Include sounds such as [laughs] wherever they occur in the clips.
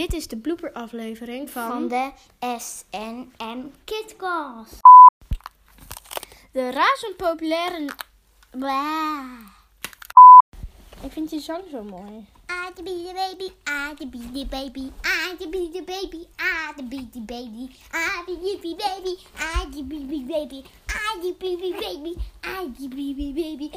Dit is de blooperaflevering van... Van de SNM Kidcast. De razend populaire... Bah. Ik vind die zang zo mooi. I the be baby, I the be baby, I the be baby, I the be baby, I the be baby, I the be baby, I the be baby, I the be baby.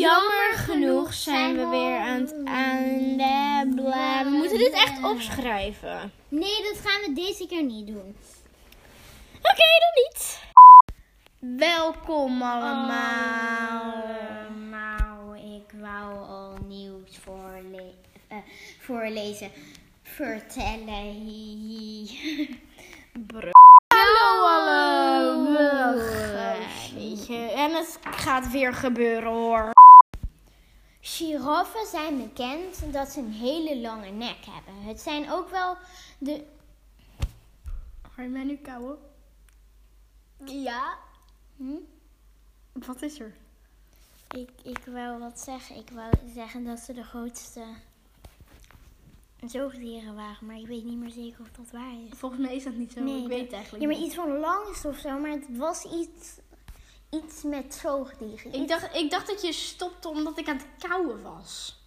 Jammer genoeg zijn we weer aan het. Blah. We moeten dit echt opschrijven. Nee, dat gaan we deze keer niet doen. Oké, dan niet. Welkom allemaal. nou, ik wou al nieuws voorle eh, voorlezen, vertellen. Hallo allemaal. Weet je, en het gaat weer gebeuren hoor. Giraffen zijn bekend dat ze een hele lange nek hebben. Het zijn ook wel de. Ga je mij nu kauwen? Ja? Hm? Wat is er? Ik, ik wou wat zeggen. Ik wou zeggen dat ze de grootste zoogdieren waren, maar ik weet niet meer zeker of dat waar is. Volgens mij is dat niet zo. Nee, ik weet het eigenlijk Ja, maar iets van langst of zo, maar het was iets, iets met zoogdieren. Ik dacht, ik dacht dat je stopte omdat ik aan het kauwen was.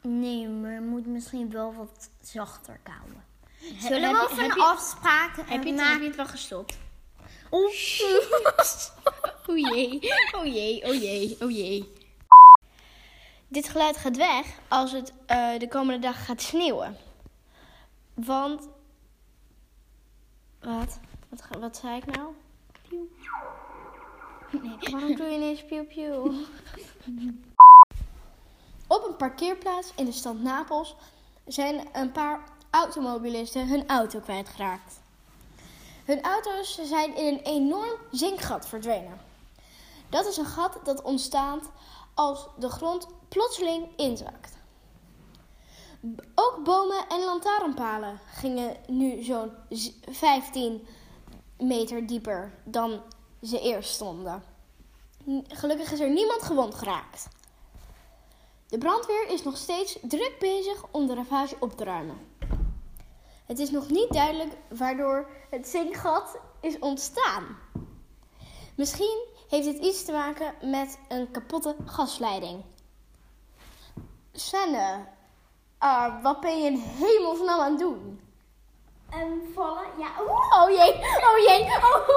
Nee, maar je moet misschien wel wat zachter kauwen. Zullen we over heb een je- afspraak Heb je, het, maken? heb je het wel gestopt? Oh. [laughs] oh jee, oh jee, oh jee, oh jee. Dit geluid gaat weg als het eh, de komende dag gaat sneeuwen. Want... Wat? Wat, wat zei ik nou? Nee, waarom doe je ineens pieuw? [laughs] Op een parkeerplaats in de stad Napels zijn een paar automobilisten hun auto kwijtgeraakt. Hun auto's zijn in een enorm zinkgat verdwenen. Dat is een gat dat ontstaat als de grond plotseling inzakt. Ook bomen en lantaarnpalen gingen nu zo'n z- 15 meter dieper dan ze eerst stonden. Gelukkig is er niemand gewond geraakt. De brandweer is nog steeds druk bezig om de ravage op te ruimen. Het is nog niet duidelijk waardoor het zinkgat is ontstaan. Misschien heeft het iets te maken met een kapotte gasleiding. Senne, ah, wat ben je in hemelsnaam aan het doen? En vallen, ja. Oh jee, oh jee, oh,